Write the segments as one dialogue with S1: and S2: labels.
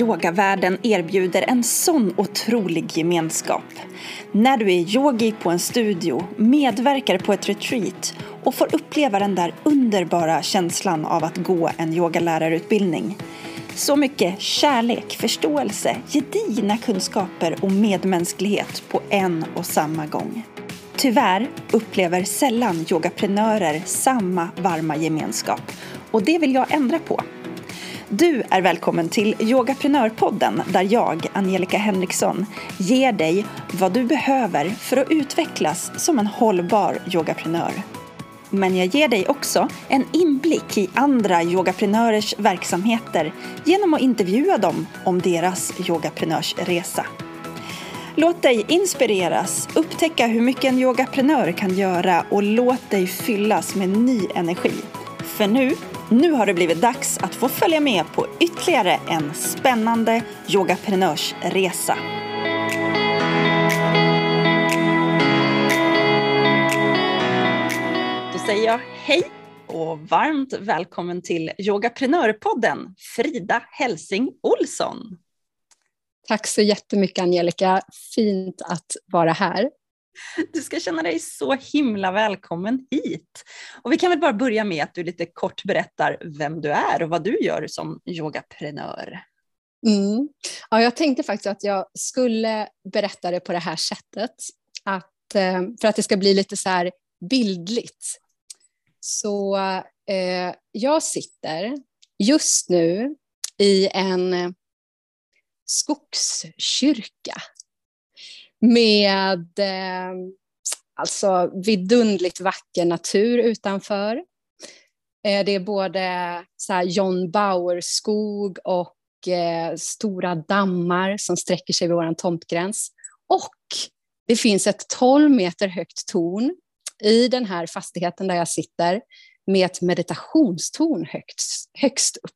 S1: yogavärlden erbjuder en sån otrolig gemenskap. När du är yogi på en studio, medverkar på ett retreat och får uppleva den där underbara känslan av att gå en yogalärarutbildning. Så mycket kärlek, förståelse, gedigna kunskaper och medmänsklighet på en och samma gång. Tyvärr upplever sällan yogaprenörer samma varma gemenskap och det vill jag ändra på. Du är välkommen till Yogaprenörpodden där jag, Angelica Henriksson, ger dig vad du behöver för att utvecklas som en hållbar yogaprenör. Men jag ger dig också en inblick i andra yogaprenörers verksamheter genom att intervjua dem om deras yogaprenörsresa. Låt dig inspireras, upptäcka hur mycket en yogaprenör kan göra och låt dig fyllas med ny energi. För nu nu har det blivit dags att få följa med på ytterligare en spännande yogaprenörsresa. Då säger jag hej och varmt välkommen till Yogaprenörpodden Frida Helsing Olsson.
S2: Tack så jättemycket Angelica, fint att vara här.
S1: Du ska känna dig så himla välkommen hit. Och vi kan väl bara börja med att du lite kort berättar vem du är och vad du gör som yogaprenör.
S2: Mm. Ja, jag tänkte faktiskt att jag skulle berätta det på det här sättet. Att, eh, för att det ska bli lite så här bildligt. Så eh, jag sitter just nu i en eh, skogskyrka med eh, alltså vidundligt vacker natur utanför. Eh, det är både så här John Bauer-skog och eh, stora dammar som sträcker sig vid vår tomtgräns. Och det finns ett 12 meter högt torn i den här fastigheten där jag sitter med ett meditationstorn högst, högst upp.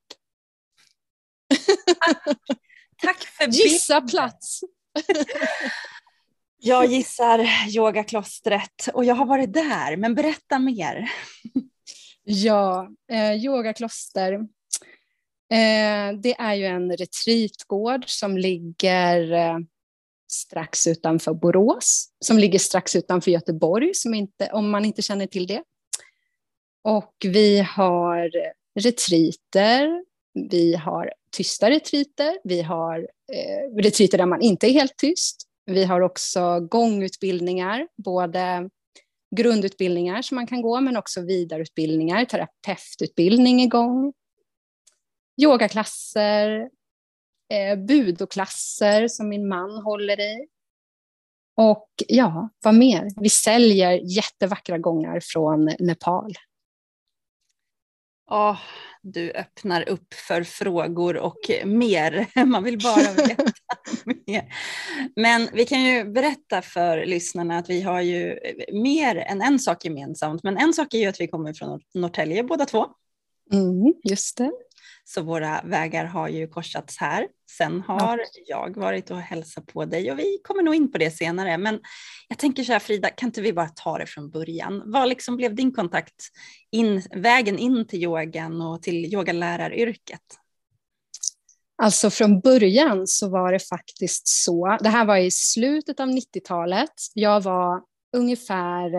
S1: Tack, Tack för
S2: Gissa plats!
S1: Jag gissar yogaklostret och jag har varit där, men berätta mer.
S2: Ja, eh, yogakloster. Eh, det är ju en retreatgård som ligger eh, strax utanför Borås, som ligger strax utanför Göteborg, som inte, om man inte känner till det. Och vi har retriter, vi har tysta retriter, vi har eh, retriter där man inte är helt tyst, vi har också gångutbildningar, både grundutbildningar som man kan gå, men också vidareutbildningar, terapeututbildning igång, yogaklasser, eh, budoklasser som min man håller i. Och ja, vad mer? Vi säljer jättevackra gångar från Nepal.
S1: Oh, du öppnar upp för frågor och mer. Man vill bara veta mer. Men vi kan ju berätta för lyssnarna att vi har ju eh, mer än en sak gemensamt. Men en sak är ju att vi kommer från Norrtälje båda två.
S2: Mm, just det.
S1: Så våra vägar har ju korsats här. Sen har ja. jag varit och hälsat på dig och vi kommer nog in på det senare. Men jag tänker så här Frida, kan inte vi bara ta det från början? Vad liksom blev din kontakt, in, vägen in till yogan och till yogaläraryrket?
S2: Alltså från början så var det faktiskt så, det här var i slutet av 90-talet, jag var ungefär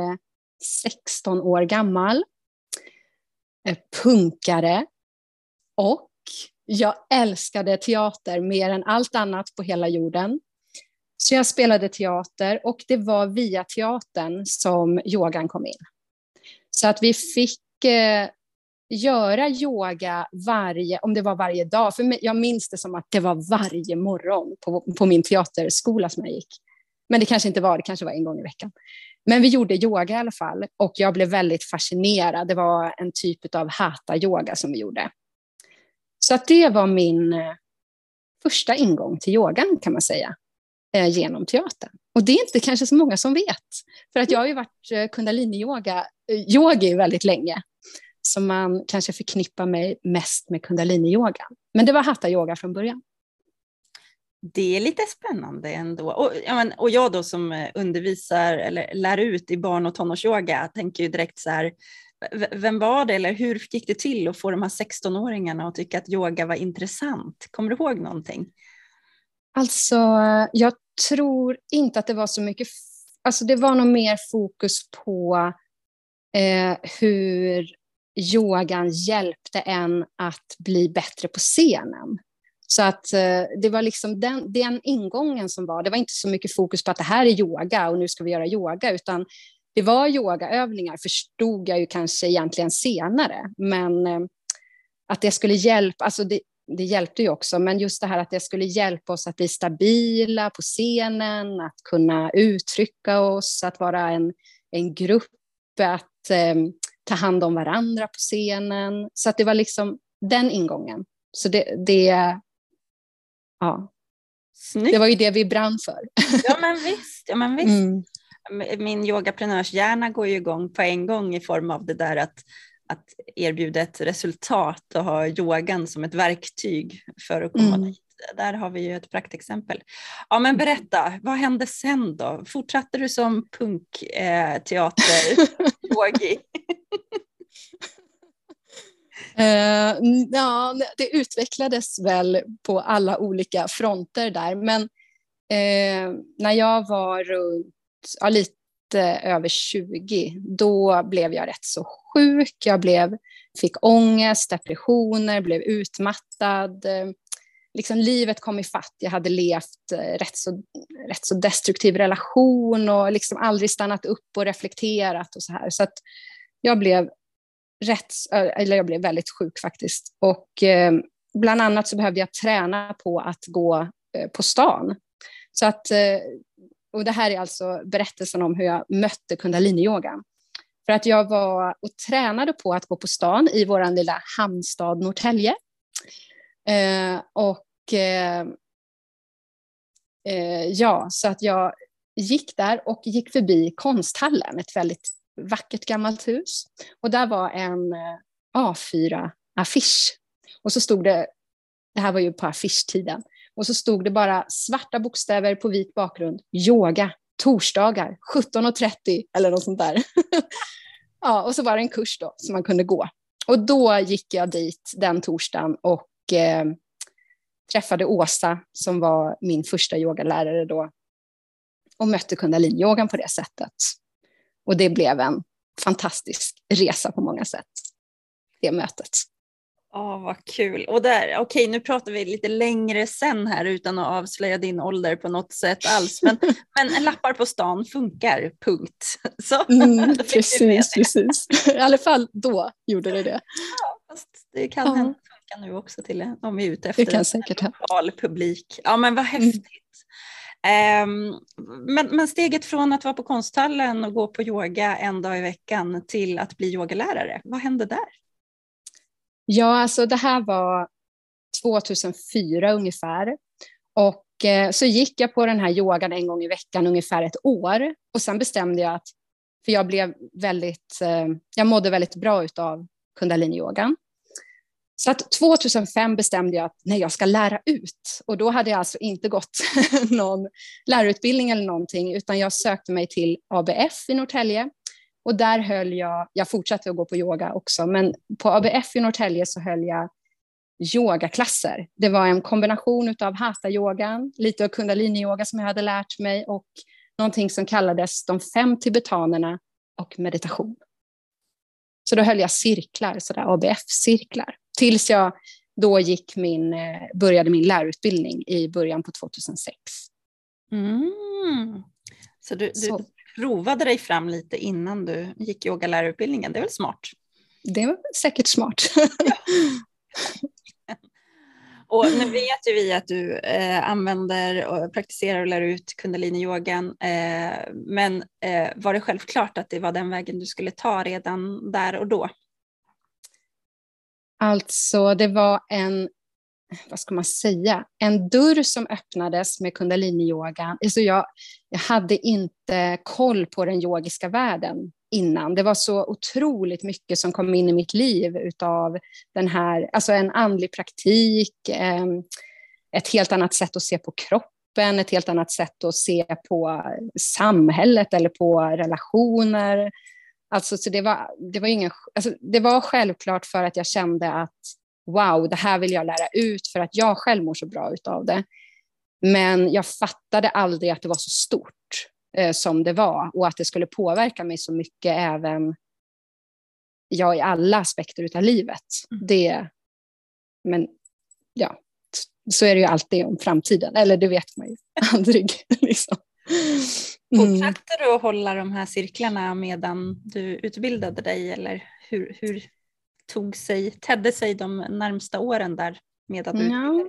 S2: 16 år gammal, eh, punkare och jag älskade teater mer än allt annat på hela jorden. Så jag spelade teater och det var via teatern som yogan kom in. Så att vi fick eh, göra yoga varje, om det var varje dag, för jag minns det som att det var varje morgon på, på min teaterskola som jag gick. Men det kanske inte var, det kanske var en gång i veckan. Men vi gjorde yoga i alla fall och jag blev väldigt fascinerad. Det var en typ av hatha-yoga som vi gjorde. Så att det var min eh, första ingång till yogan kan man säga, eh, genom teatern. Och det är inte kanske så många som vet, för att jag har ju varit eh, kundalini-yogi eh, väldigt länge, så man kanske förknippar mig mest med kundaliniyoga. Men det var hatta-yoga från början.
S1: Det är lite spännande ändå. Och, ja, men, och jag då som undervisar eller lär ut i barn och tonårsyoga tänker ju direkt så här, vem var det eller hur gick det till att få de här 16-åringarna att tycka att yoga var intressant? Kommer du ihåg någonting?
S2: Alltså, jag tror inte att det var så mycket, alltså det var nog mer fokus på eh, hur yogan hjälpte en att bli bättre på scenen. Så att eh, det var liksom den, den ingången som var, det var inte så mycket fokus på att det här är yoga och nu ska vi göra yoga, utan det var yogaövningar förstod jag ju kanske egentligen senare, men eh, att det skulle hjälpa, alltså det, det hjälpte ju också, men just det här att det skulle hjälpa oss att bli stabila på scenen, att kunna uttrycka oss, att vara en, en grupp, att eh, ta hand om varandra på scenen. Så att det var liksom den ingången. Så det, det ja. Snyggt. Det var ju det vi brann för.
S1: Ja men visst. Ja, men visst. Mm. Min yogaprenörshjärna går ju igång på en gång i form av det där att, att erbjuda ett resultat och ha yogan som ett verktyg för att komma mm. dit. Där har vi ju ett praktexempel. Ja men berätta, vad hände sen då? Fortsatte du som punkteater-yogi?
S2: Uh, ja, det utvecklades väl på alla olika fronter där, men uh, när jag var runt, ja, lite över 20, då blev jag rätt så sjuk. Jag blev, fick ångest, depressioner, blev utmattad. Liksom livet kom i fatt. Jag hade levt eh, rätt så, rätt så destruktiv relation och liksom aldrig stannat upp och reflekterat och så här. Så att jag blev rätt, eller jag blev väldigt sjuk faktiskt. Och eh, bland annat så behövde jag träna på att gå eh, på stan. Så att, eh, och det här är alltså berättelsen om hur jag mötte kundaliniyogan. För att jag var och tränade på att gå på stan i vår lilla hamnstad Norrtälje. Eh, och eh, eh, ja, så att jag gick där och gick förbi konsthallen, ett väldigt vackert gammalt hus. Och där var en eh, A4-affisch. Och så stod det, det här var ju på affischtiden, och så stod det bara svarta bokstäver på vit bakgrund, yoga, torsdagar, 17.30 eller något sånt där. ja, och så var det en kurs då som man kunde gå. Och då gick jag dit den torsdagen och eh, träffade Åsa som var min första yogalärare då och mötte kundaliniyogan på det sättet. Och det blev en fantastisk resa på många sätt, det mötet.
S1: Ja, oh, vad kul. Och där, okej, nu pratar vi lite längre sen här utan att avslöja din ålder på något sätt alls. Men, men lappar på stan funkar, punkt. Så,
S2: mm, precis, precis. I alla fall då gjorde det det.
S1: Ja, fast det kan ja. hända funka nu också till om vi är ute efter
S2: det kan säkert
S1: en lokal publik. Ja, men vad mm. häftigt. Mm. Men, men, steget från att vara på konsthallen och gå på yoga en dag i veckan till att bli yogalärare, vad hände där?
S2: Ja, alltså det här var 2004 ungefär. Och eh, så gick jag på den här yogan en gång i veckan ungefär ett år. Och sen bestämde jag att, för jag blev väldigt, eh, jag mådde väldigt bra av kundaliniyogan. Så att 2005 bestämde jag att nej, jag ska lära ut. Och då hade jag alltså inte gått någon lärarutbildning eller någonting, utan jag sökte mig till ABF i Norrtälje. Och där höll jag, jag fortsatte att gå på yoga också, men på ABF i Norrtälje så höll jag yogaklasser. Det var en kombination av hatha-yogan, lite av kundalini-yoga som jag hade lärt mig och någonting som kallades de fem tibetanerna och meditation. Så då höll jag cirklar, sådär ABF-cirklar. Tills jag då gick min, eh, började min lärarutbildning i början på 2006.
S1: Mm. Så du, Så. Provade dig fram lite innan du gick yogalärarutbildningen, det är väl smart?
S2: Det var säkert smart.
S1: Och nu vet ju vi att du eh, använder och praktiserar och lär ut kundalini-yogan. Eh, men eh, var det självklart att det var den vägen du skulle ta redan där och då?
S2: Alltså, det var en, vad ska man säga, en dörr som öppnades med kundaliniyogan. Alltså jag, jag hade inte koll på den yogiska världen innan. Det var så otroligt mycket som kom in i mitt liv utav den här, alltså en andlig praktik, ehm, ett helt annat sätt att se på kroppen, ett helt annat sätt att se på samhället eller på relationer. Alltså, så det, var, det, var ingen, alltså, det var självklart för att jag kände att wow, det här vill jag lära ut för att jag själv mår så bra av det. Men jag fattade aldrig att det var så stort eh, som det var och att det skulle påverka mig så mycket även ja, i alla aspekter av livet. Mm. Det, men ja, så är det ju alltid om framtiden, eller det vet man ju aldrig. Liksom.
S1: Mm. Fortsatte du att hålla de här cirklarna medan du utbildade dig eller hur, hur tog sig, tedde sig de närmsta åren där medan du ja.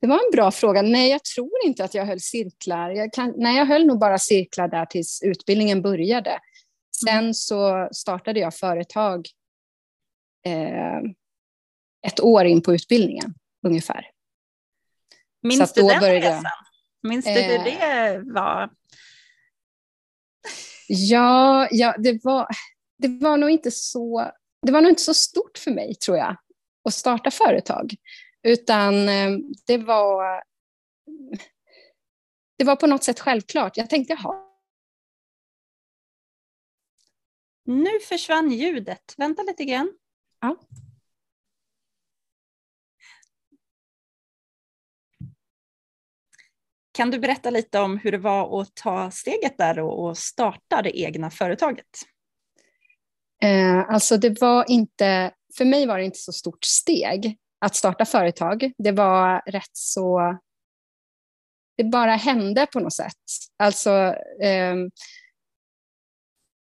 S2: Det var en bra fråga. Nej, jag tror inte att jag höll cirklar. Jag kan, nej, jag höll nog bara cirklar där tills utbildningen började. Sen mm. så startade jag företag eh, ett år in på utbildningen ungefär.
S1: Minns du den började, resan? Minns du hur eh, det var?
S2: Ja, ja det, var, det var nog inte så det var nog inte så stort för mig, tror jag, att starta företag. Utan eh, det var, det var på något sätt självklart. Jag tänkte, jaha.
S1: Nu försvann ljudet. Vänta lite grann.
S2: Ja.
S1: Kan du berätta lite om hur det var att ta steget där och starta det egna företaget?
S2: Eh, alltså det var inte, för mig var det inte så stort steg att starta företag. Det var rätt så, det bara hände på något sätt. Alltså, eh,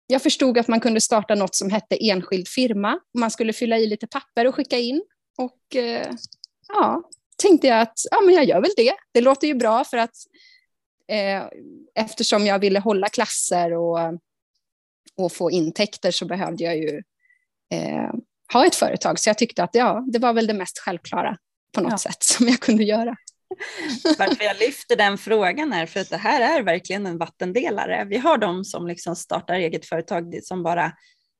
S2: jag förstod att man kunde starta något som hette enskild firma. Man skulle fylla i lite papper och skicka in. Och eh, ja, tänkte jag att ja, men jag gör väl det. Det låter ju bra för att eh, eftersom jag ville hålla klasser och och få intäkter så behövde jag ju eh, ha ett företag. Så jag tyckte att ja, det var väl det mest självklara på något ja. sätt som jag kunde göra.
S1: Varför jag lyfter den frågan är för att det här är verkligen en vattendelare. Vi har de som liksom startar eget företag som bara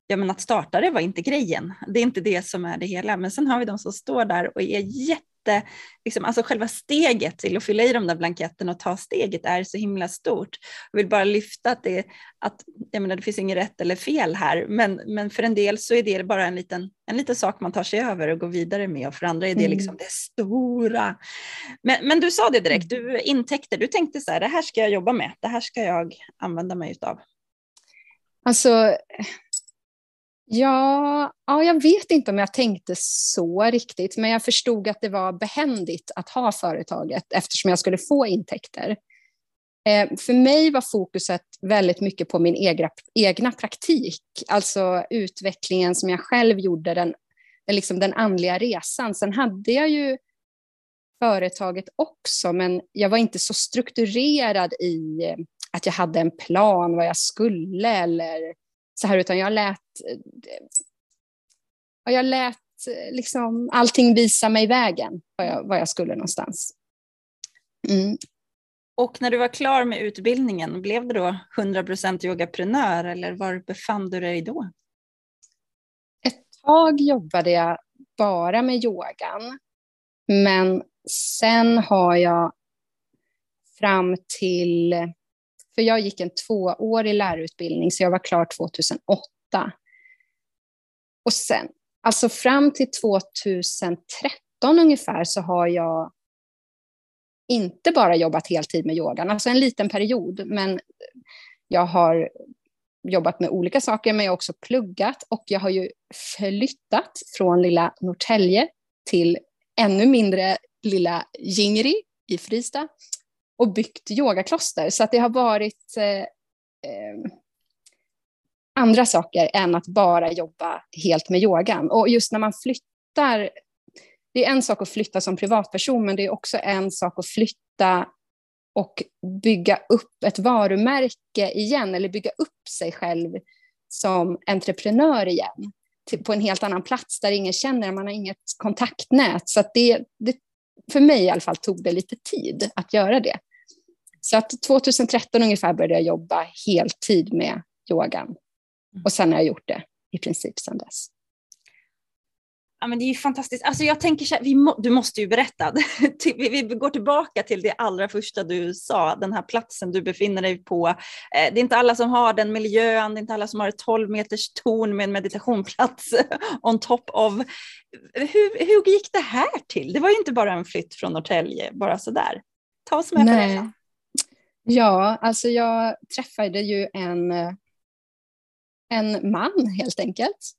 S1: ja men att starta det var inte grejen. Det är inte det som är det hela. Men sen har vi de som står där och är jätte jätte, liksom, alltså själva steget till att fylla i de där blanketterna och ta steget är så himla stort. Jag vill bara lyfta att det, att, jag menar, det finns inget rätt eller fel här, men, men för en del så är det bara en liten, en liten sak man tar sig över och går vidare med och för andra är det mm. liksom det stora. Men, men du sa det direkt, mm. du intäkter, du tänkte så här, det här ska jag jobba med, det här ska jag använda mig utav.
S2: Alltså, Ja, ja, jag vet inte om jag tänkte så riktigt, men jag förstod att det var behändigt att ha företaget eftersom jag skulle få intäkter. Eh, för mig var fokuset väldigt mycket på min egna, egna praktik, alltså utvecklingen som jag själv gjorde, den, liksom den andliga resan. Sen hade jag ju företaget också, men jag var inte så strukturerad i att jag hade en plan vad jag skulle eller så här, utan jag lät, jag lät liksom allting visa mig vägen, vad jag, vad jag skulle någonstans.
S1: Mm. Och när du var klar med utbildningen, blev du då 100% yogaprenör eller var befann du dig då?
S2: Ett tag jobbade jag bara med yogan, men sen har jag fram till för jag gick en tvåårig lärarutbildning, så jag var klar 2008. Och sen, alltså fram till 2013 ungefär, så har jag inte bara jobbat heltid med yogan, alltså en liten period, men jag har jobbat med olika saker, men jag har också pluggat. Och jag har ju flyttat från lilla Norrtälje till ännu mindre lilla Jingri i Fristad och byggt yogakloster. Så att det har varit eh, eh, andra saker än att bara jobba helt med yogan. Och just när man flyttar, det är en sak att flytta som privatperson, men det är också en sak att flytta och bygga upp ett varumärke igen, eller bygga upp sig själv som entreprenör igen på en helt annan plats där ingen känner, man har inget kontaktnät. Så det, det, för mig i alla fall tog det lite tid att göra det. Så att 2013 ungefär började jag jobba heltid med yogan. Mm. Och sen har jag gjort det i princip sedan dess.
S1: Ja, men det är ju fantastiskt. Alltså jag tänker så här, vi må, du måste ju berätta. vi, vi går tillbaka till det allra första du sa, den här platsen du befinner dig på. Eh, det är inte alla som har den miljön, det är inte alla som har ett 12 meters torn med en meditationplats on top of. Hur, hur gick det här till? Det var ju inte bara en flytt från Norrtälje, bara sådär. Ta oss med Nej. på det.
S2: Ja, alltså jag träffade ju en, eh, en man helt enkelt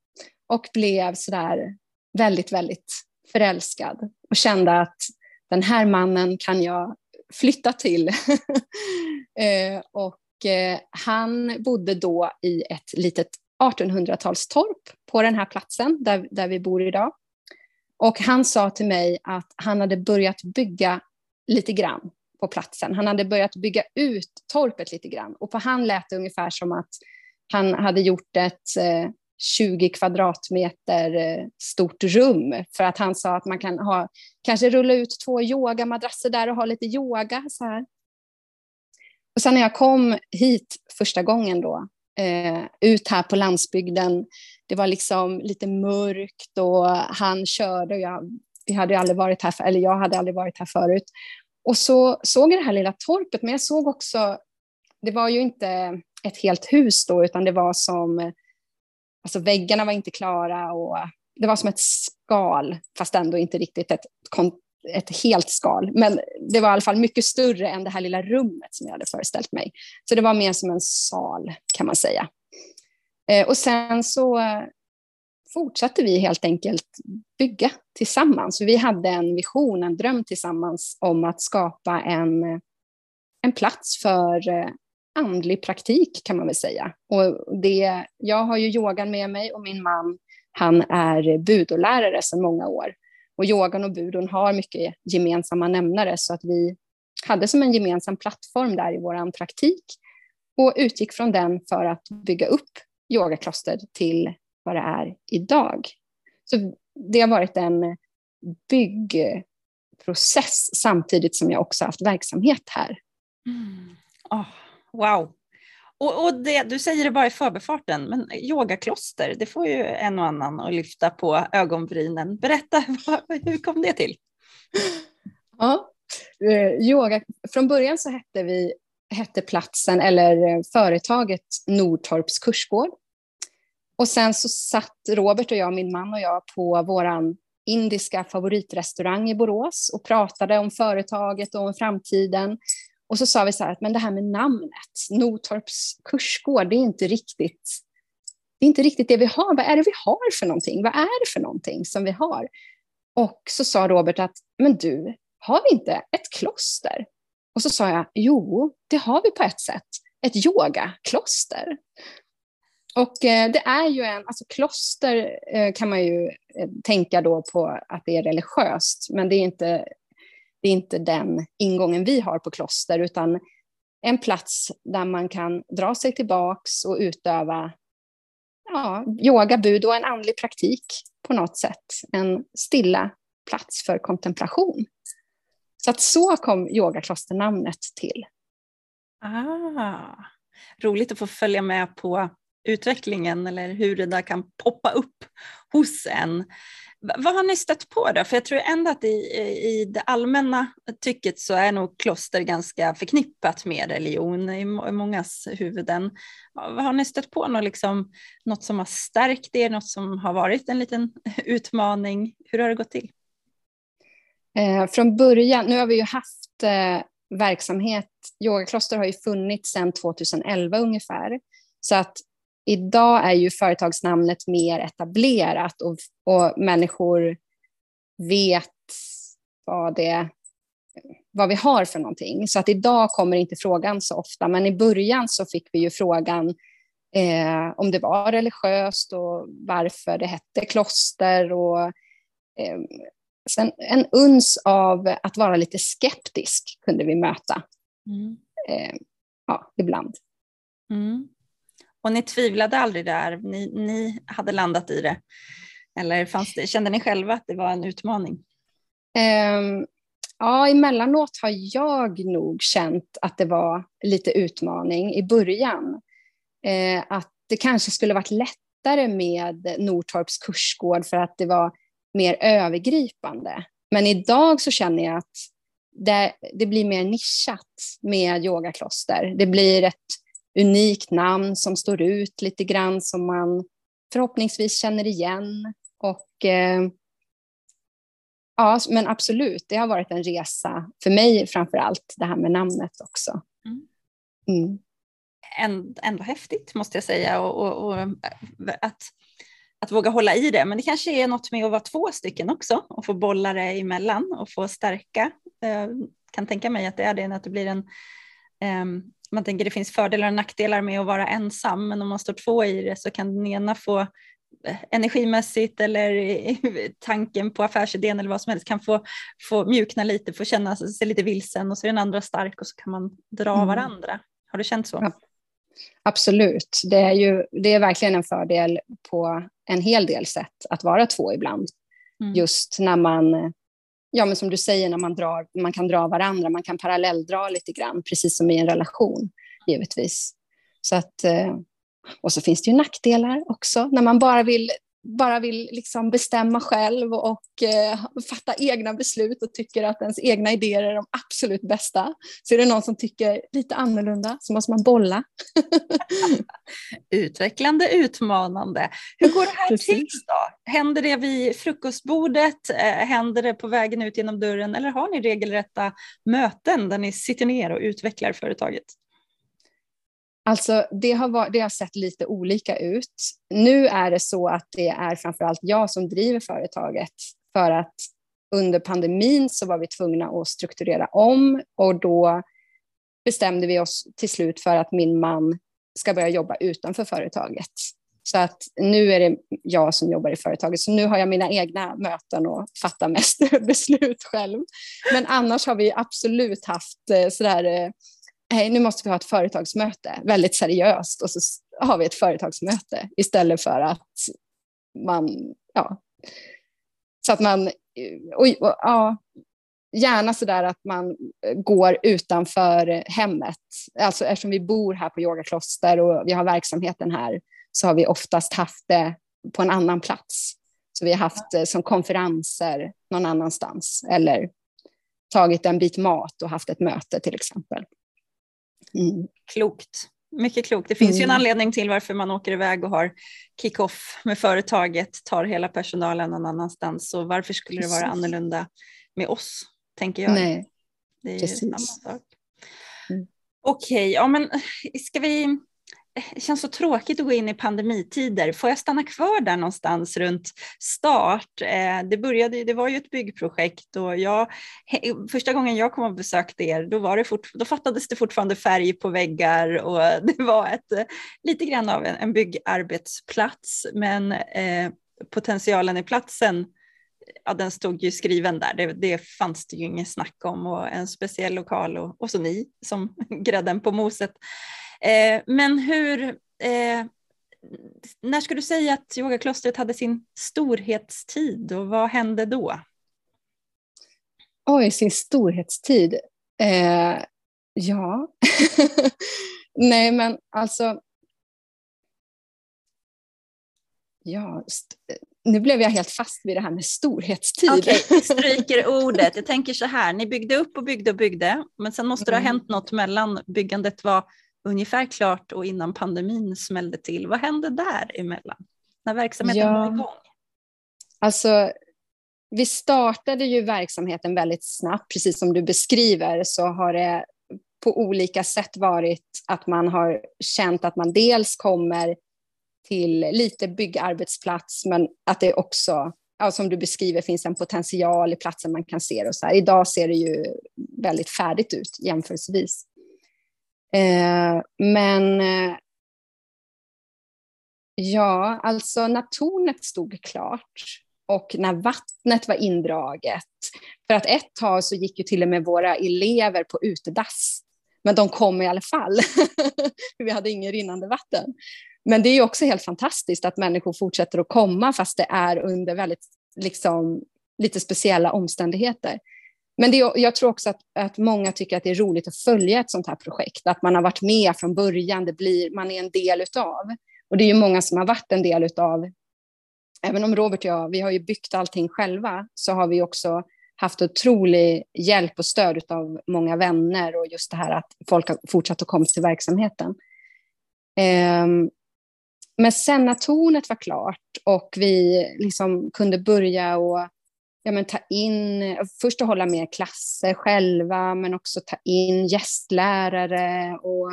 S2: och blev sådär väldigt, väldigt förälskad och kände att den här mannen kan jag flytta till. Eh, och eh, han bodde då i ett litet 1800-talstorp på den här platsen där, där vi bor idag. Och han sa till mig att han hade börjat bygga lite grann på platsen. Han hade börjat bygga ut torpet lite grann och på han lät det ungefär som att han hade gjort ett eh, 20 kvadratmeter eh, stort rum för att han sa att man kan ha, kanske rulla ut två yogamadrasser där och ha lite yoga så här. Och sen när jag kom hit första gången då, eh, ut här på landsbygden, det var liksom lite mörkt och han körde och jag, vi hade aldrig varit här, eller jag hade aldrig varit här förut. Och så såg jag det här lilla torpet, men jag såg också, det var ju inte ett helt hus då, utan det var som Alltså väggarna var inte klara och det var som ett skal, fast ändå inte riktigt ett, ett helt skal. Men det var i alla fall mycket större än det här lilla rummet som jag hade föreställt mig. Så det var mer som en sal kan man säga. Eh, och sen så fortsatte vi helt enkelt bygga tillsammans. Vi hade en vision, en dröm tillsammans om att skapa en, en plats för eh, andlig praktik kan man väl säga. Och det, jag har ju yogan med mig och min man han är budolärare sedan många år. Och yogan och budon har mycket gemensamma nämnare så att vi hade som en gemensam plattform där i vår praktik och utgick från den för att bygga upp yogakloster till vad det är idag. Så det har varit en byggprocess samtidigt som jag också haft verksamhet här.
S1: Mm. Oh, Wow. Och, och det, du säger det bara i förbifarten, men yogakloster, det får ju en och annan att lyfta på ögonbrynen. Berätta, hur kom det till?
S2: Ja, eh, yoga, från början så hette vi hette platsen eller eh, företaget Nordtorps kursgård. Och sen så satt Robert och jag, min man och jag, på våran indiska favoritrestaurang i Borås och pratade om företaget och om framtiden. Och så sa vi så här att men det här med namnet, Notorps kursgård, det är inte riktigt det är inte riktigt det vi har. Vad är det vi har för någonting? Vad är det för någonting som vi har? Och så sa Robert att, men du, har vi inte ett kloster? Och så sa jag, jo, det har vi på ett sätt. Ett yogakloster. Och eh, det är ju en, alltså kloster eh, kan man ju eh, tänka då på att det är religiöst, men det är inte det är inte den ingången vi har på kloster, utan en plats där man kan dra sig tillbaks och utöva ja, yoga, bud och en andlig praktik på något sätt. En stilla plats för kontemplation. Så att så kom yogaklosternamnet till.
S1: Ah, roligt att få följa med på utvecklingen eller hur det där kan poppa upp hos en. Vad har ni stött på då? För jag tror ändå att i, i det allmänna tycket så är nog kloster ganska förknippat med religion i mångas huvuden. Vad har ni stött på? Något, liksom, något som har stärkt er, något som har varit en liten utmaning? Hur har det gått till?
S2: Eh, från början, nu har vi ju haft eh, verksamhet, yogakloster har ju funnits sedan 2011 ungefär. Så att idag är ju företagsnamnet mer etablerat och, och människor vet vad, det, vad vi har för någonting. Så att idag kommer inte frågan så ofta, men i början så fick vi ju frågan eh, om det var religiöst och varför det hette kloster och eh, sen en uns av att vara lite skeptisk kunde vi möta. Mm. Eh, ja, ibland.
S1: Mm. Och ni tvivlade aldrig där, ni, ni hade landat i det? Eller fanns det, kände ni själva att det var en utmaning?
S2: Um, ja, emellanåt har jag nog känt att det var lite utmaning i början. Uh, att det kanske skulle varit lättare med Nortorps kursgård för att det var mer övergripande. Men idag så känner jag att det, det blir mer nischat med yogakloster. Det blir ett unikt namn som står ut lite grann som man förhoppningsvis känner igen. Och eh, ja, men absolut, det har varit en resa för mig framför allt, det här med namnet också. Mm.
S1: Mm. Ändå häftigt måste jag säga och, och, och, att, att våga hålla i det. Men det kanske är något med att vara två stycken också och få bolla det emellan och få stärka. Jag kan tänka mig att det är det, att det blir en um, man tänker det finns fördelar och nackdelar med att vara ensam, men om man står två i det så kan den ena få eh, energimässigt eller tanken på affärsidén eller vad som helst kan få, få mjukna lite, få känna sig lite vilsen och så är den andra stark och så kan man dra mm. varandra. Har du känt så? Ja,
S2: absolut, det är, ju, det är verkligen en fördel på en hel del sätt att vara två ibland. Mm. Just när man ja, men som du säger, när man, drar, man kan dra varandra, man kan parallelldra lite grann, precis som i en relation, givetvis. Så att, eh, och så finns det ju nackdelar också, när man bara vill bara vill liksom bestämma själv och eh, fatta egna beslut och tycker att ens egna idéer är de absolut bästa. Så är det någon som tycker lite annorlunda så måste man bolla.
S1: Utvecklande, utmanande. Hur går det här Precis. till då? Händer det vid frukostbordet? Eh, händer det på vägen ut genom dörren? Eller har ni regelrätta möten där ni sitter ner och utvecklar företaget?
S2: Alltså det har, varit, det har sett lite olika ut. Nu är det så att det är framförallt jag som driver företaget för att under pandemin så var vi tvungna att strukturera om och då bestämde vi oss till slut för att min man ska börja jobba utanför företaget. Så att nu är det jag som jobbar i företaget, så nu har jag mina egna möten och fattar mest beslut själv. Men annars har vi absolut haft eh, sådär eh, hej, nu måste vi ha ett företagsmöte, väldigt seriöst, och så har vi ett företagsmöte istället för att man, ja, så att man, och, och, ja, gärna så där att man eh, går utanför hemmet. Alltså eftersom vi bor här på yogakloster och vi har verksamheten här så har vi oftast haft det på en annan plats. Så vi har haft det som konferenser någon annanstans eller tagit en bit mat och haft ett möte till exempel.
S1: Mm. Klokt. Mycket klokt. Det finns mm. ju en mm. anledning till varför man åker iväg och har kick-off med företaget, tar hela personalen någon annanstans. Så varför skulle det vara annorlunda med oss, tänker jag.
S2: Nej,
S1: det är Precis. samma sak. Mm. Okej, okay, ja men ska vi det känns så tråkigt att gå in i pandemitider. Får jag stanna kvar där någonstans runt start? Eh, det, började, det var ju ett byggprojekt och jag, första gången jag kom och besökte er då, var det fort, då fattades det fortfarande färg på väggar och det var ett, eh, lite grann av en, en byggarbetsplats men eh, potentialen i platsen ja, den stod ju skriven där, det, det fanns det ju inget snack om och en speciell lokal och, och så ni som grädden på moset. Eh, men hur, eh, när skulle du säga att yogaklostret hade sin storhetstid och vad hände då?
S2: Oj, sin storhetstid? Eh, ja, nej men alltså Ja, nu blev jag helt fast vid det här med storhetstid.
S1: Okej, okay, stryker ordet. Jag tänker så här, ni byggde upp och byggde och byggde, men sen måste det ha mm. hänt något mellan byggandet var ungefär klart och innan pandemin smällde till. Vad hände däremellan? När verksamheten ja, var igång?
S2: Alltså, vi startade ju verksamheten väldigt snabbt, precis som du beskriver så har det på olika sätt varit att man har känt att man dels kommer till lite byggarbetsplats, men att det också, ja, som du beskriver, finns en potential i platsen man kan se det. Och så här. Idag ser det ju väldigt färdigt ut jämförelsevis. Eh, men eh, ja, alltså när tornet stod klart och när vattnet var indraget. För att ett tag så gick ju till och med våra elever på utedass. Men de kom i alla fall. vi hade ingen rinnande vatten. Men det är ju också helt fantastiskt att människor fortsätter att komma fast det är under väldigt, liksom, lite speciella omständigheter. Men det, jag tror också att, att många tycker att det är roligt att följa ett sånt här projekt, att man har varit med från början, det blir, man är en del utav. Och det är ju många som har varit en del utav även om Robert och jag, vi har ju byggt allting själva, så har vi också haft otrolig hjälp och stöd av många vänner och just det här att folk har fortsatt att komma till verksamheten. Ehm, men sen när tornet var klart och vi liksom kunde börja och ja, men ta in, först att hålla med klasser själva, men också ta in gästlärare och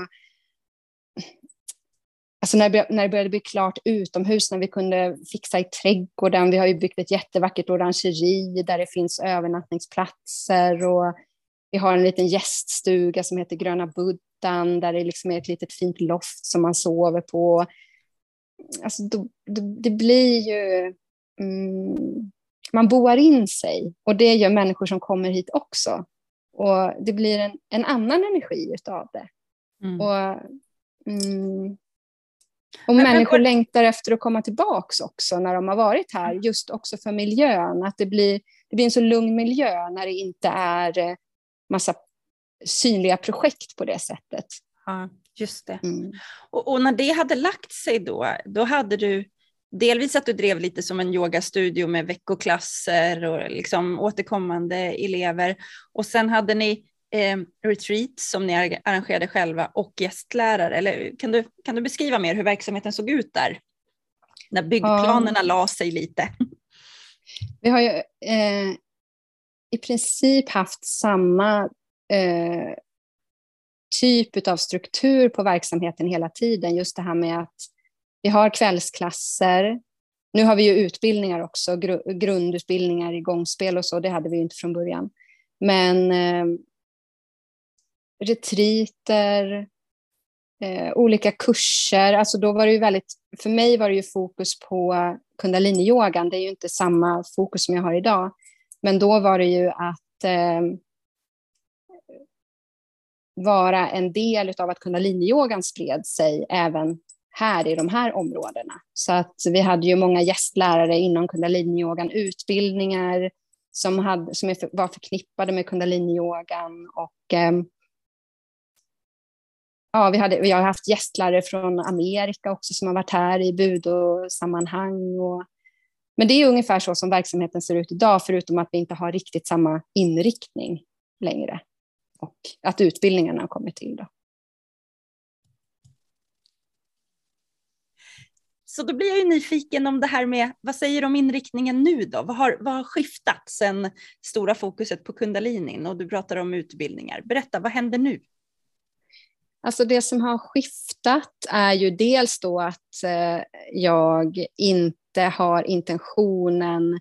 S2: Alltså när, det, när det började bli klart utomhus, när vi kunde fixa i trädgården. Vi har ju byggt ett jättevackert orangeri där det finns övernattningsplatser och vi har en liten gäststuga som heter Gröna Buddan där det liksom är ett litet fint loft som man sover på. Alltså, det, det blir ju... Mm, man boar in sig och det gör människor som kommer hit också. Och det blir en, en annan energi utav det. Mm. Och, mm, och men, människor men, längtar efter att komma tillbaka också när de har varit här, mm. just också för miljön. Att det blir, det blir en så lugn miljö när det inte är eh, massa synliga projekt på det sättet.
S1: Ja, just det. Mm. Och, och, när det hade lagt sig då, då hade du delvis att du drev lite som en yogastudio med veckoklasser och liksom återkommande elever. Och sen hade ni eh, retreat som ni arrangerade själva och gästlärare. Eller kan du, kan du beskriva mer hur verksamheten såg ut där? När byggplanerna ja. la sig lite.
S2: Vi har ju eh, i princip haft samma eh, typ av struktur på verksamheten hela tiden. Just det här med att vi har kvällsklasser. Nu har vi ju utbildningar också, gr grundutbildningar i gångspel och så. Det hade vi inte från början. Men eh, retriter, eh, olika kurser. Alltså då var det ju väldigt, för mig var det ju fokus på kundaliniyogan. Det är ju inte samma fokus som jag har idag. Men då var det ju att eh, vara en del av att kundaliniyogan spred sig även här i de här områdena. Så att vi hade ju många gästlärare inom kundaliniyogan, utbildningar som, hade, som var förknippade med kundaliniyogan och eh, ja, vi, hade, vi har haft gästlärare från Amerika också som har varit här i budosammanhang. Och, men det är ungefär så som verksamheten ser ut idag, förutom att vi inte har riktigt samma inriktning längre. Och att utbildningarna har kommit till. Då.
S1: Så då blir jag ju nyfiken om det här med, vad säger du om inriktningen nu då? Vad har, vad har skiftat sedan stora fokuset på kundalinin och du pratar om utbildningar? Berätta, vad händer nu?
S2: Alltså det som har skiftat är ju dels då att eh, jag inte har intentionen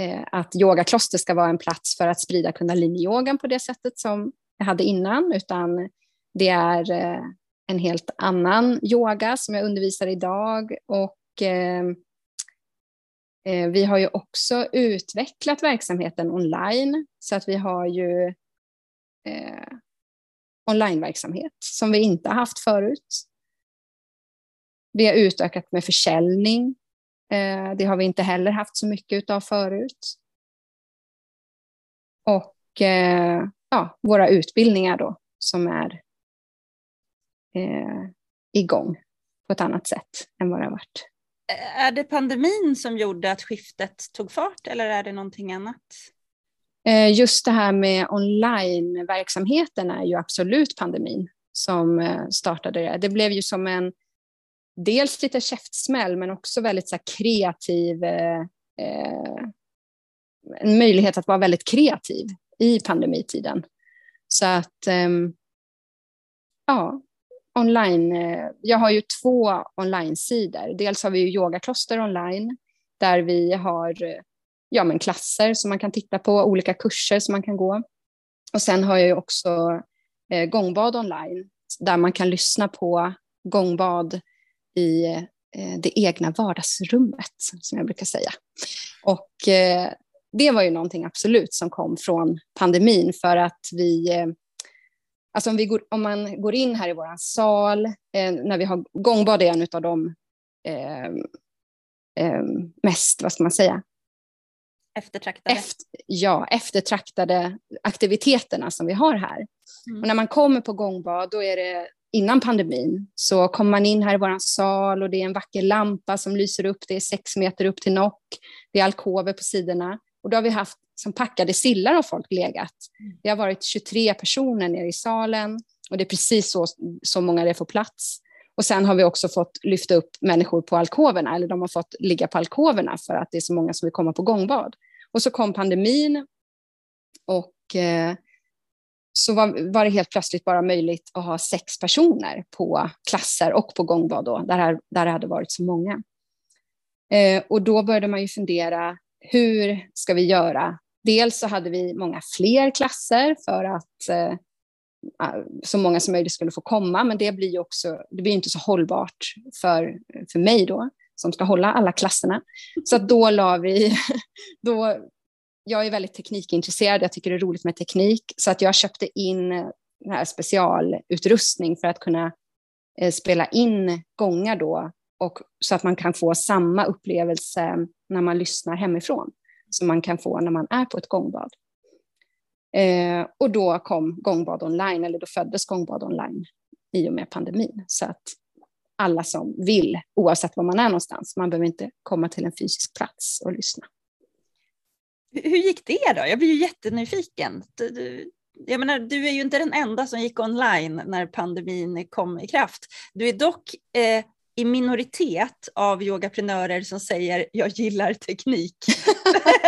S2: eh, att yogakloster ska vara en plats för att sprida kundaliniyogan på det sättet som jag hade innan, utan det är eh, en helt annan yoga som jag undervisar idag och eh, eh, vi har ju också utvecklat verksamheten online så att vi har ju eh, onlineverksamhet som vi inte har haft förut. Vi har utökat med försäljning. Eh, det har vi inte heller haft så mycket av förut. Och eh, ja, våra utbildningar då som är eh, igång på ett annat sätt än vad det har varit.
S1: Är det pandemin som gjorde att skiftet tog fart eller är det någonting annat?
S2: Eh, just det här med onlineverksamheten är ju absolut pandemin som eh, startade det. Det blev ju som en, dels lite käftsmäll, men också väldigt så kreativ, eh, en möjlighet att vara väldigt kreativ i pandemitiden. Så att, eh, ja, online, eh, jag har ju två online-sidor. Dels har vi ju yogakloster online, där vi har eh, ja, men klasser som man kan titta på, olika kurser som man kan gå. Och sen har jag ju också eh, gångbad online där man kan lyssna på gångbad i eh, det egna vardagsrummet, som jag brukar säga. Och eh, det var ju någonting absolut som kom från pandemin för att vi eh, Alltså om, vi går, om man går in här i vår sal, eh, när vi har gångbad är en av de eh, eh, mest, vad ska man säga,
S1: eftertraktade.
S2: Efter, ja, eftertraktade aktiviteterna som vi har här. Mm. Och när man kommer på gångbad då är det innan pandemin så kommer man in här i vår sal och det är en vacker lampa som lyser upp, det är sex meter upp till nock, det är alkover på sidorna och då har vi haft som packade sillar har folk legat. Mm. Det har varit 23 personer nere i salen och det är precis så, så många det får plats. Och sen har vi också fått lyfta upp människor på alkoverna, eller de har fått ligga på alkoverna för att det är så många som vill komma på gångbad. Och så kom pandemin och eh, så var, var, det helt plötsligt bara möjligt att ha sex personer på klasser och på gångbad då, där, där det hade varit så många. Eh, och då började man ju fundera, hur ska vi göra? Dels så hade vi många fler klasser för att eh, så många som möjligt skulle få komma, men det blir ju också, det blir inte så hållbart för, för mig då, som ska hålla alla klasserna. Så att då la vi, då, jag är väldigt teknikintresserad, jag tycker det är roligt med teknik, så att jag köpte in den här specialutrustning för att kunna eh, spela in gångar då, och så att man kan få samma upplevelse när man lyssnar hemifrån, som man kan få när man är på ett gångbad. Eh, och då kom gångbad online, eller då föddes gångbad online i och med pandemin. Så att alla som vill, oavsett var man är någonstans, man behöver inte komma till en fysisk plats och lyssna.
S1: Hur gick det då? Jag blir ju jättenyfiken. Du, du, jag menar, du är ju inte den enda som gick online när pandemin kom i kraft. Du är dock eh, i minoritet av yogaprenörer som säger jag gillar teknik.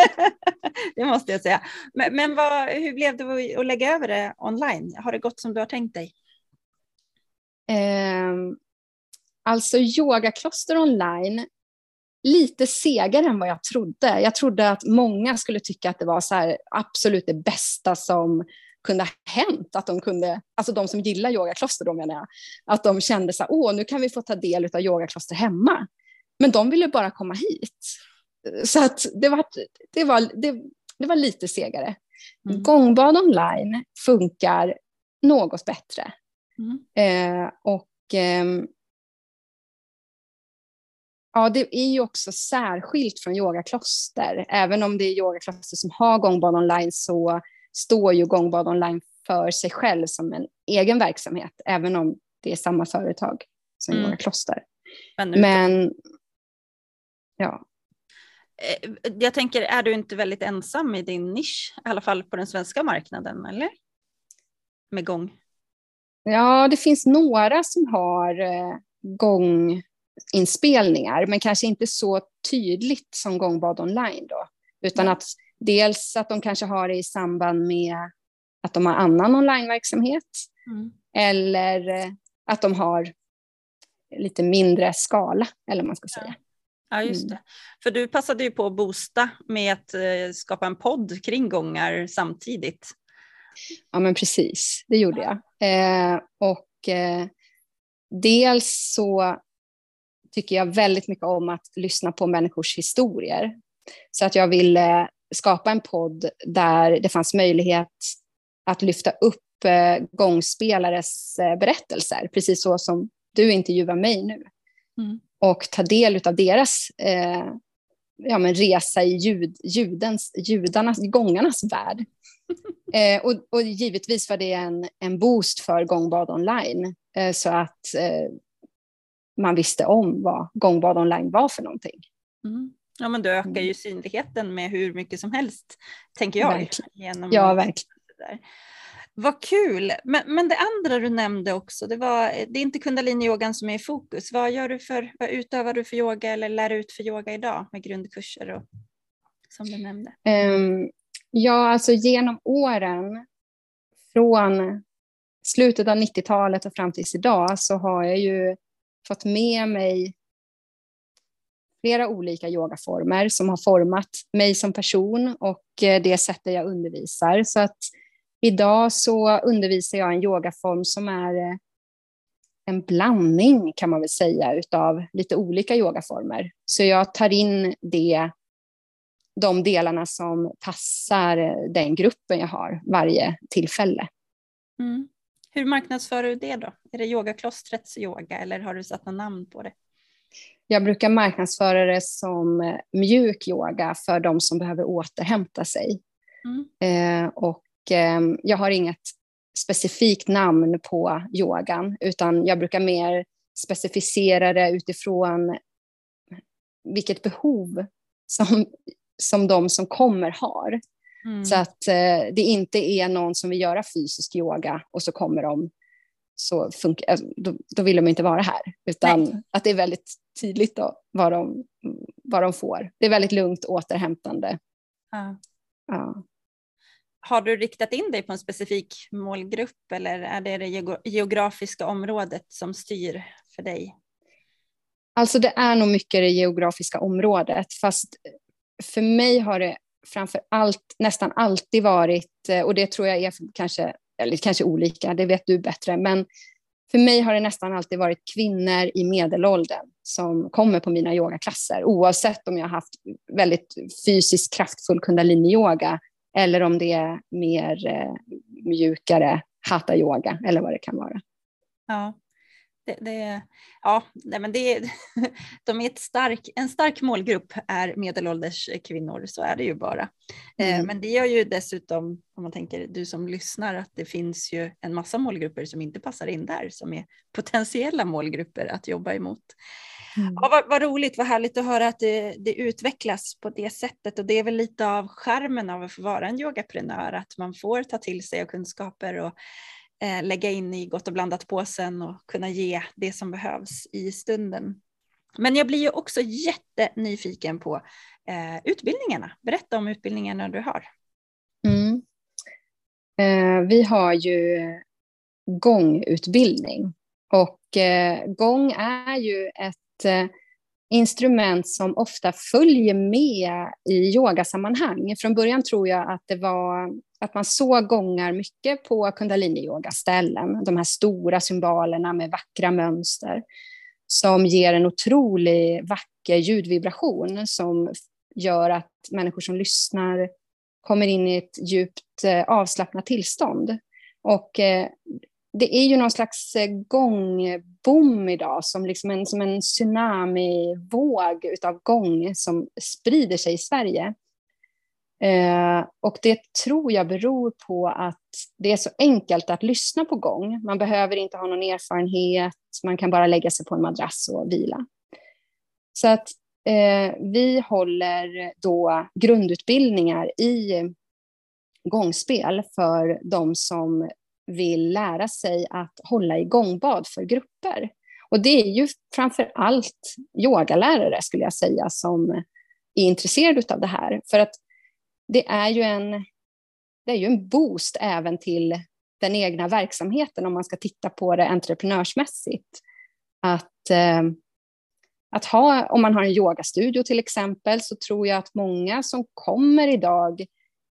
S1: det måste jag säga. Men, men vad, hur blev det att lägga över det online? Har det gått som du har tänkt dig?
S2: Eh, alltså yogakloster online, lite segare än vad jag trodde. Jag trodde att många skulle tycka att det var så här, absolut det bästa som kunde ha hänt. Att de kunde, alltså de som gillar yogakloster då menar jag, att de kände så här, åh nu kan vi få ta del av yogakloster hemma. Men de ville bara komma hit. Så att det var, det var, det, det var lite segare. Mm. Gångbad online funkar något bättre. Mm. Eh, och eh, ja, det är ju också särskilt från yogakloster. Även om det är yogakloster som har gångbad online så står ju Gångbad online för sig själv som en egen verksamhet, även om det är samma företag som mm. Yogakloster. Men, Men ja.
S1: Eh, jag tänker, är du inte väldigt ensam i din nisch, i alla fall på den svenska marknaden, eller? Med gång?
S2: Ja, det finns några som har eh, gånginspelningar, men kanske inte så tydligt som Gångbad online då, utan att dels att de kanske har det i samband med att de har annan onlineverksamhet mm. eller eh, att de har lite mindre skala, eller man ska säga.
S1: Ja, just mm. det. För du passade ju på att boosta med att eh, skapa en podd kring gångar samtidigt.
S2: Ja, men precis, det gjorde jag. Eh, och eh, dels så tycker jag väldigt mycket om att lyssna på människors historier. Så att jag ville skapa en podd där det fanns möjlighet att lyfta upp eh, gångspelares eh, berättelser, precis så som du intervjuar mig nu. Mm och ta del av deras eh, ja, men resa i ljud, ljudens, judarnas, gångarnas värld. Eh, och, och, givetvis var det en, en boost för gångbad online, eh, så att eh, man visste om vad gångbad online var för någonting.
S1: Mm. Ja, men du ökar ju mm. synligheten med hur mycket som helst, tänker jag.
S2: Verkligen. Genom ja, verkligen.
S1: Vad kul! Men, men det andra du nämnde också, det, var, det är inte kundaliniyogan som är i fokus. Vad, gör du för, vad utövar du för yoga eller lär ut för yoga idag med grundkurser och, som du nämnde?
S2: Um, ja, alltså genom åren från slutet av 90-talet och fram tills idag så har jag ju fått med mig flera olika yogaformer som har format mig som person och eh, det sättet jag undervisar. Så att Idag så undervisar jag en yogaform som är eh, en blandning kan man väl säga utav lite olika yogaformer. Så jag tar in det, de delarna som passar eh, den gruppen jag har varje tillfälle.
S1: Mm. Hur marknadsför du det då? Är det yogaklostrets yoga eller har du satt något namn på det?
S2: Jag brukar marknadsföra det som mjuk yoga för de som behöver återhämta sig. Mm. Eh, och Ehm, jag har inget specifikt namn på yogan, utan jag brukar mer specificera det utifrån vilket behov som, som de som kommer har. Mm. Så att eh, det inte är någon som vill göra fysisk yoga och så kommer de, så funkar, alltså, då, då vill de inte vara här. Utan Nej. att det är väldigt tydligt då, vad, de, vad de får. Det är väldigt lugnt återhämtande. Ja.
S1: ja. Har du riktat in dig på en specifik målgrupp eller är det det geografiska området som styr för dig?
S2: Alltså det är nog mycket det geografiska området, fast för mig har det framför allt nästan alltid varit, och det tror jag är kanske, eller kanske olika, det vet du bättre, men för mig har det nästan alltid varit kvinnor i medelåldern som kommer på mina yogaklasser, oavsett om jag har haft väldigt fysiskt kraftfull kundalini-yoga eller om det är mer eh, mjukare hatha-yoga eller vad det kan vara.
S1: Ja, det, det, ja, nej men det, de är stark, en stark målgrupp är medelålders kvinnor, så är det ju bara. Eh, mm. Men det gör ju dessutom, om man tänker du som lyssnar, att det finns ju en massa målgrupper som inte passar in där, som är potentiella målgrupper att jobba emot. Mm. Ja, vad, vad, roligt, vad härligt att höra att det, det, utvecklas på det sättet och det är väl lite av skärmen av att få vara en yogaprenör, att man får ta till sig av kunskaper och eh, lägga in i gott och blandat påsen och kunna ge det som behövs i stunden. Men jag blir ju också jättenyfiken på eh, utbildningarna. Berätta om utbildningarna du har.
S2: Mm. Eh, vi har ju gångutbildning och eh, gång är ju ett eh, instrument som ofta följer med i yogasammanhang. Från början tror jag att det var att man såg gångar mycket på kundaliniyogaställen, de här stora symbolerna med vackra mönster som ger en otrolig vacker ljudvibration som gör att människor som lyssnar kommer in i ett djupt eh, avslappnat tillstånd. Och eh, det är ju någon slags eh, gångbom idag, som, liksom en, som en tsunamivåg av gång som sprider sig i Sverige. Eh, och det tror jag beror på att det är så enkelt att lyssna på gång. Man behöver inte ha någon erfarenhet, man kan bara lägga sig på en madrass och vila. Så att eh, vi håller då grundutbildningar i gångspel för de som vill lära sig att hålla i gångbad för grupper. Och det är ju framför allt yogalärare skulle jag säga som är intresserade av det här. För att det är ju en, det är ju en boost även till den egna verksamheten om man ska titta på det entreprenörsmässigt. Att, eh, att ha, om man har en yogastudio till exempel, så tror jag att många som kommer idag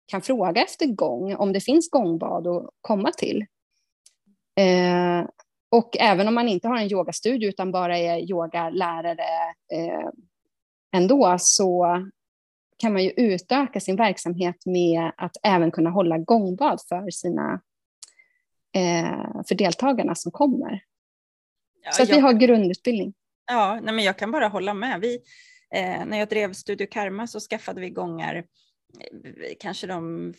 S2: kan fråga efter gång, om det finns gångbad att komma till. Eh, och även om man inte har en yogastudio utan bara är yogalärare eh, ändå, så kan man ju utöka sin verksamhet med att även kunna hålla gångbad för sina eh, för deltagarna som kommer. Ja, så att jag, vi har grundutbildning.
S1: Ja, nej men jag kan bara hålla med. Vi, eh, när jag drev Studio Karma så skaffade vi gångar Eh, kanske de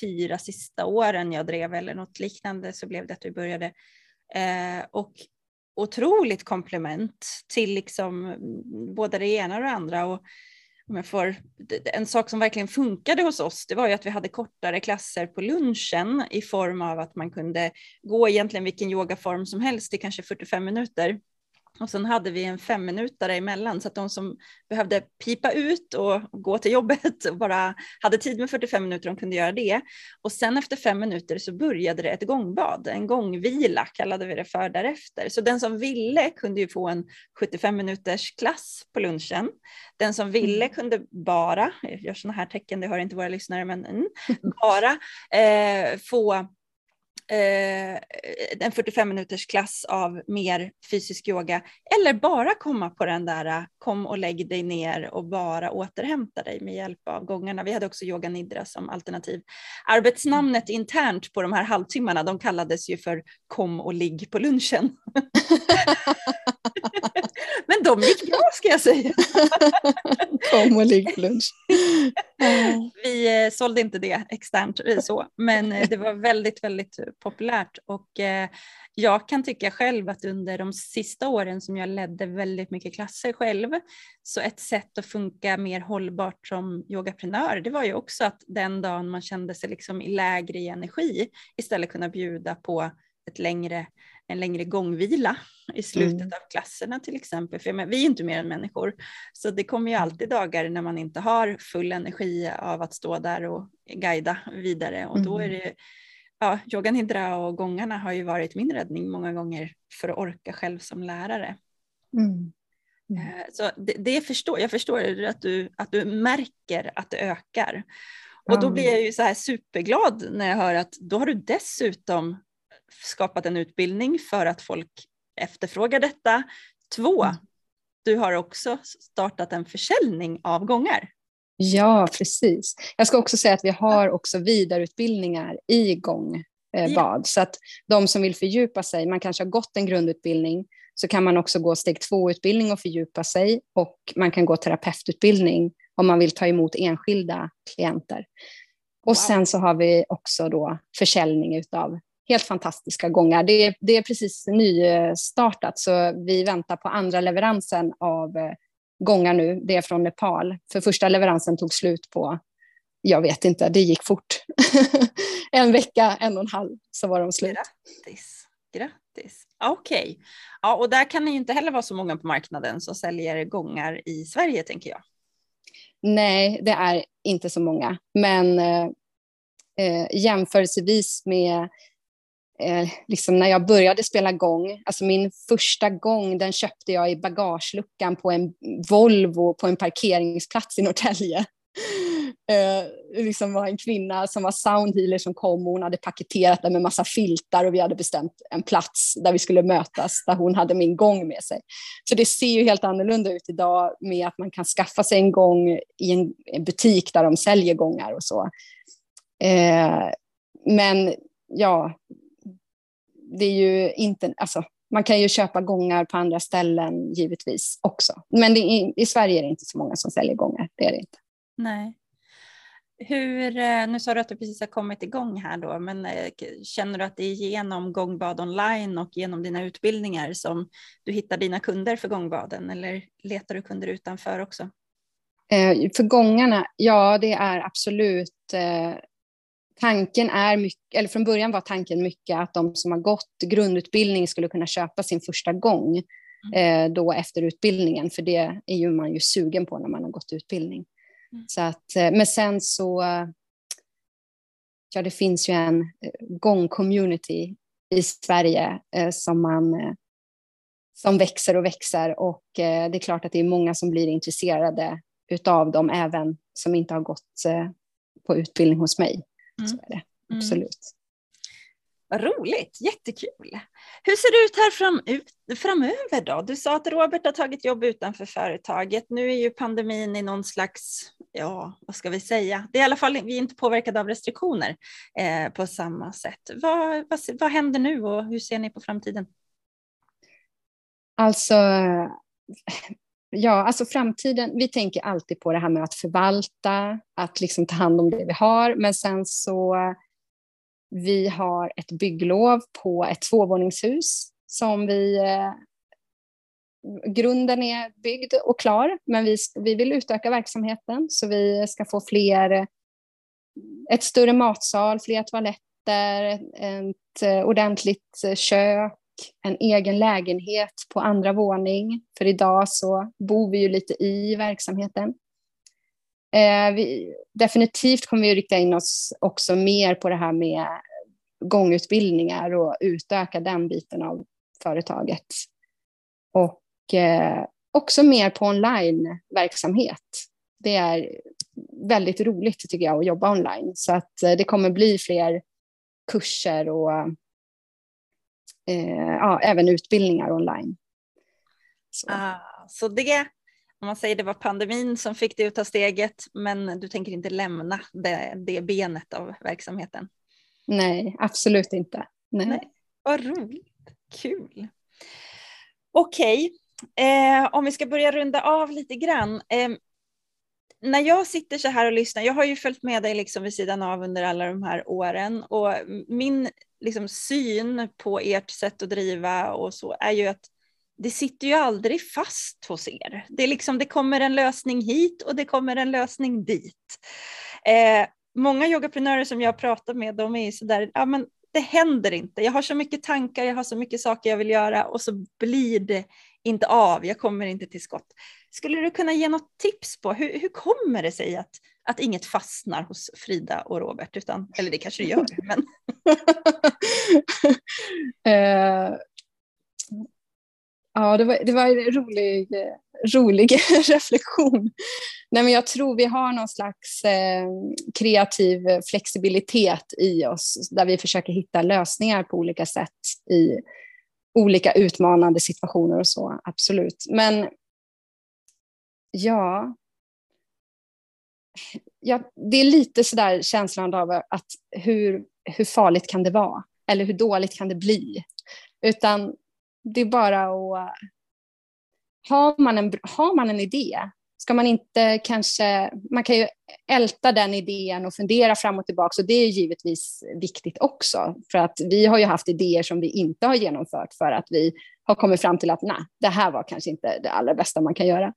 S1: fyra sista åren jag drev eller något liknande så blev det att vi började. Eh, och otroligt komplement till liksom mm, både det ena och det andra. Och om jag får, en sak som verkligen funkade hos oss, det var ju att vi hade kortare klasser på lunchen i form av att man kunde gå egentligen vilken yogaform som helst i kanske 45 minuter och sen hade vi en femminutare emellan så att de som behövde pipa ut och gå till jobbet och bara hade tid med 45 minuter, de kunde göra det. Och sen efter fem minuter så började det ett gångbad, en gångvila kallade vi det för därefter. Så den som ville kunde ju få en 75 minuters klass på lunchen. Den som ville mm. kunde bara, jag gör sådana här tecken, det hör inte våra lyssnare, men mm, bara eh, få eh, en 45 minuters klass av mer fysisk yoga eller bara komma på den där kom och lägg dig ner och bara återhämta dig med hjälp av gångarna. Vi hade också yoga nidra som alternativ. Arbetsnamnet internt på de här halvtimmarna, de kallades ju för kom och ligg på lunchen. De gick bra ska jag säga.
S2: Kom och ligg lunch.
S1: Vi eh, sålde inte det externt eh, så, men eh, det var väldigt, väldigt populärt och jag kan tycka själv att under de sista åren som jag ledde väldigt mycket klasser själv, så ett sätt att funka mer hållbart som yogaprenör, det var ju också att den dagen man kände sig liksom lägre i energi istället kunna bjuda på ett längre, en längre gångvila i slutet mm. av klasserna till exempel. För vi är inte mer än människor, så det kommer ju alltid dagar när man inte har full energi av att stå där och guida vidare och då är mm. det ja, yoga nidra och gångarna har ju varit min räddning många gånger för att orka själv som lärare. Mm. Mm. Så det, det, förstår, jag förstår att du, att du märker att det ökar. Och då blir jag ju så här superglad när jag hör att då har du dessutom skapat en utbildning för att folk efterfrågar detta. Två, mm. du har också startat en försäljning av gångar.
S2: Ja, precis. Jag ska också säga att vi har också vidareutbildningar i gångbad. Eh, ja. Så att de som vill fördjupa sig, man kanske har gått en grundutbildning, så kan man också gå steg två-utbildning och fördjupa sig. Och man kan gå terapeututbildning om man vill ta emot enskilda klienter. Och wow. sen så har vi också då försäljning av helt fantastiska gångar. Det är, det är precis nystartat, så vi väntar på andra leveransen av eh, gångar nu. Det är från Nepal. För första leveransen tog slut på, jag vet inte, det gick fort. en vecka, en och en halv, så var de slut.
S1: Grattis. Grattis. Okej. Okay. Ja, och där kan det ju inte heller vara så många på marknaden som säljer gångar i Sverige, tänker jag.
S2: Nej, det är inte så många. Men eh, eh jämförelsevis med eh, liksom när jag började spela gång, alltså min första gång den köpte jag i bagageluckan på en Volvo på en parkeringsplats i Norrtälje. Eh, liksom var en kvinna som var soundhealer som kom och hon hade paketerat den med massa filtar och vi hade bestämt en plats där vi skulle mötas, där hon hade min gång med sig. Så det ser ju helt annorlunda ut idag med att man kan skaffa sig en gång i en, en butik där de säljer gångar och så. Eh, men ja, det är ju inte, alltså, man kan ju köpa gångar på andra ställen givetvis också. Men är, i Sverige är det inte så många som säljer gångar, det är det inte.
S1: Nej. Hur, eh, nu sa du att du precis har kommit igång här då, men eh, känner du att det är genom gångbad online och genom dina utbildningar som du hittar dina kunder för gångbaden eller letar du kunder utanför också?
S2: Eh, för gångarna, ja det är absolut tanken är mycket, eller från början var tanken mycket att de som har gått grundutbildning skulle kunna köpa sin första gång mm. eh, då efter utbildningen, för det är ju man ju sugen på när man har gått utbildning. Mm. Så att, eh, men sen så, ja det finns ju en eh, gång-community i Sverige eh, som man eh, som växer och växer och eh, det är klart att det är många som blir intresserade utav dem även som inte har gått på utbildning hos mig. Mm. Så är det, mm. absolut.
S1: Vad roligt, jättekul. Hur ser det ut här fram, ut, framöver då? Du sa att Robert har tagit jobb utanför företaget. Nu är ju pandemin i någon slags, ja vad ska vi säga, det är i alla fall, vi är inte påverkade av restriktioner eh, på samma sätt. Vad, vad, vad händer nu och hur ser ni på framtiden?
S2: Alltså, Ja, alltså framtiden, vi tänker alltid på det här med att förvalta, att liksom ta hand om det vi har, men sen så vi har ett bygglov på ett tvåvåningshus som vi eh, grunden är byggd och klar, men vi, vi vill utöka verksamheten så vi ska få fler, ett större matsal, fler toaletter, ett eh, ordentligt eh, kök, en egen lägenhet på andra våning. För idag så bor vi ju lite i verksamheten. Eh, vi, definitivt kommer vi att rikta in oss också mer på det här med gångutbildningar och utöka den biten av företaget. Och eh, också mer på onlineverksamhet. Det är väldigt roligt tycker jag att jobba online. Så att eh, det kommer bli fler kurser och eh, ja, även utbildningar online.
S1: Så. Ah, så det, om man säger det var pandemin som fick dig att ta steget, men du tänker inte lämna det, det benet av verksamheten?
S2: Nej, absolut inte. Nej. Nej.
S1: Vad roligt, kul. Okej, eh, om vi ska börja runda av lite grann. Eh, när jag sitter så här och lyssnar, jag har ju följt med dig liksom vid sidan av under alla de här åren och min liksom, syn på ert sätt att driva och så är ju att det sitter ju aldrig fast hos er. Det, är liksom, det kommer en lösning hit och det kommer en lösning dit. Eh, många yogaprenörer som jag pratar med, de är ju sådär, ja men det händer inte. Jag har så mycket tankar, jag har så mycket saker jag vill göra och så blir det inte av, jag kommer inte till skott. Skulle du kunna ge något tips på hur, hur kommer det sig att, att inget fastnar hos Frida och Robert? Utan, eller det kanske det gör, men...
S2: uh, ja, det var, det var en rolig, rolig reflektion. Nej, men jag tror vi har någon slags eh, kreativ flexibilitet i oss där vi försöker hitta lösningar på olika sätt i olika utmanande situationer och så, absolut. Men ja, ja det är lite sådär känslan av att hur, hur farligt kan det vara? Eller hur dåligt kan det bli? Utan det är bara att... Har man en, har man en idé ska man inte kanske, man kan ju älta den idén och fundera fram och tillbaka, och det är givetvis viktigt också, för att vi har ju haft idéer som vi inte har genomfört för att vi har kommit fram till att nej, det här var kanske inte det allra bästa man kan göra.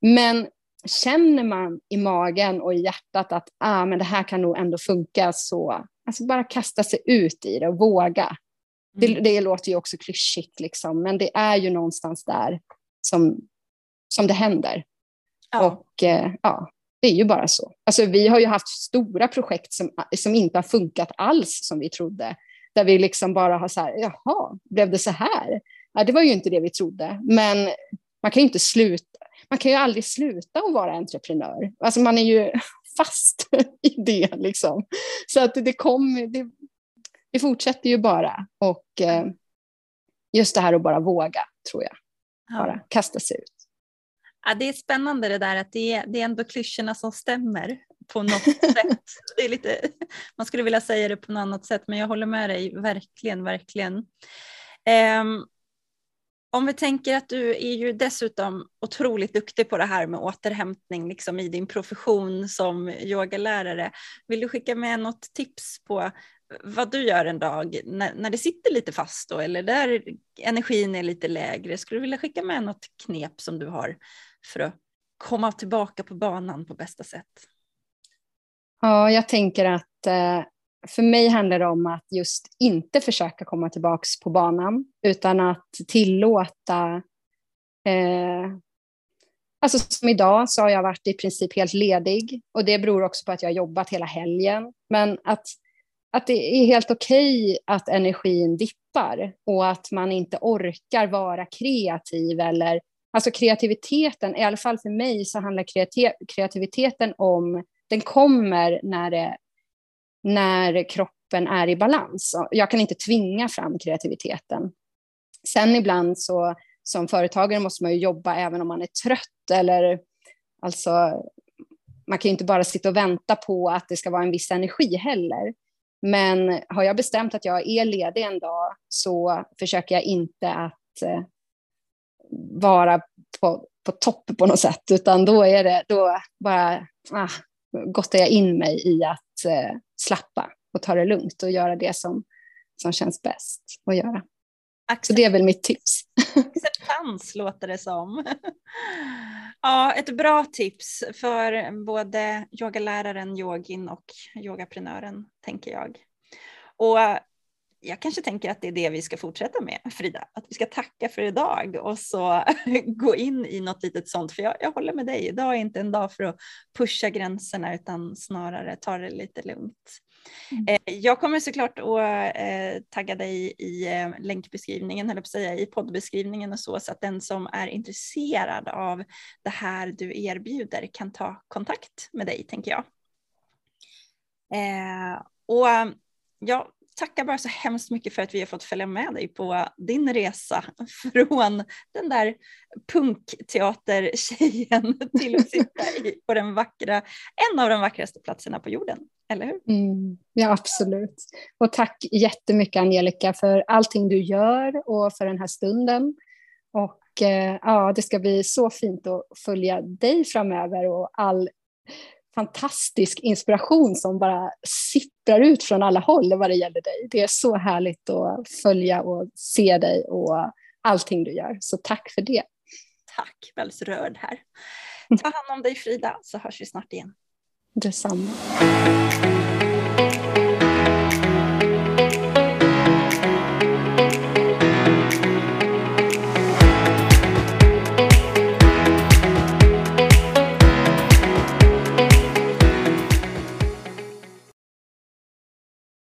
S2: Men känner man i magen och i hjärtat att ah, men det här kan nog ändå funka, så alltså bara kasta sig ut i det och våga. Det, mm. det låter ju också klyschigt, liksom, men det är ju någonstans där som, som det händer. Ja. Och eh, ja, det är ju bara så. Alltså, vi har ju haft stora projekt som, som inte har funkat alls som vi trodde. Där vi liksom bara har så här, jaha, blev det så här? Ja, det var ju inte det vi trodde. Men man kan ju inte sluta, man kan ju aldrig sluta att vara entreprenör. Alltså man är ju fast i det liksom. Så att det kommer, det, det fortsätter ju bara. Och eh, just det här att bara våga, tror jag. Bara ja. kasta sig ut.
S1: Ja, det är spännande det där att det är, det är ändå klyschorna som stämmer på något sätt. Det är lite, man skulle vilja säga det på något annat sätt men jag håller med dig verkligen, verkligen. Um, om vi tänker att du är ju dessutom otroligt duktig på det här med återhämtning liksom i din profession som yogalärare. Vill du skicka med något tips på vad du gör en dag när, när det sitter lite fast då, eller där energin är lite lägre? Skulle du vilja skicka med något knep som du har för att komma tillbaka på banan på bästa sätt?
S2: Ja, jag tänker att eh, för mig handlar det om att just inte försöka komma tillbaka på banan, utan att tillåta eh, Alltså som idag så har jag varit i princip helt ledig och det beror också på att jag har jobbat hela helgen. Men att, att det är helt okej okay att energin dippar och att man inte orkar vara kreativ eller Alltså kreativiteten, i alla fall för mig, så handlar kreativiteten om, den kommer när, det, när kroppen är i balans. Jag kan inte tvinga fram kreativiteten. Sen ibland så, som företagare måste man ju jobba även om man är trött eller alltså, man kan ju inte bara sitta och vänta på att det ska vara en viss energi heller. Men har jag bestämt att jag är ledig en dag så försöker jag inte att eh, vara på, på topp på något sätt, utan då är det, då bara ah, gottar jag in mig i att eh, slappa och ta det lugnt och göra det som, som känns bäst att göra. Accept Så det är väl mitt tips.
S1: Acceptans låter det som. Ja, ett bra tips för både yogaläraren, yogin och yogaprenören, tänker jag. Och jag kanske tänker att det är det vi ska fortsätta med, Frida. Att vi ska tacka för idag och så gå in i något litet sånt. För jag, jag håller med dig, idag är inte en dag för att pusha gränserna utan snarare ta det lite lugnt. Mm. Eh, jag kommer såklart att eh, tagga dig i eh, länkbeskrivningen, eller säga, i poddbeskrivningen och så, så att den som är intresserad av det här du erbjuder kan ta kontakt med dig, tänker jag. och ja, tackar bara så hemskt mycket för att vi har fått följa med dig på din resa från den där punkteatertjejen till att sitta i, på den vackra, en av de vackraste platserna på jorden. Eller hur?
S2: Mm, ja, absolut. Och tack jättemycket Angelica för allting du gör och för den här stunden. Och eh, ja, det ska bli så fint att följa dig framöver och all fantastisk inspiration som bara sipprar ut från alla håll vad det gäller dig. Det är så härligt att följa och se dig och allting du gör. Så tack för det.
S1: Tack, väldigt rörd här. Ta hand om dig Frida så hörs vi snart igen.
S2: Detsamma.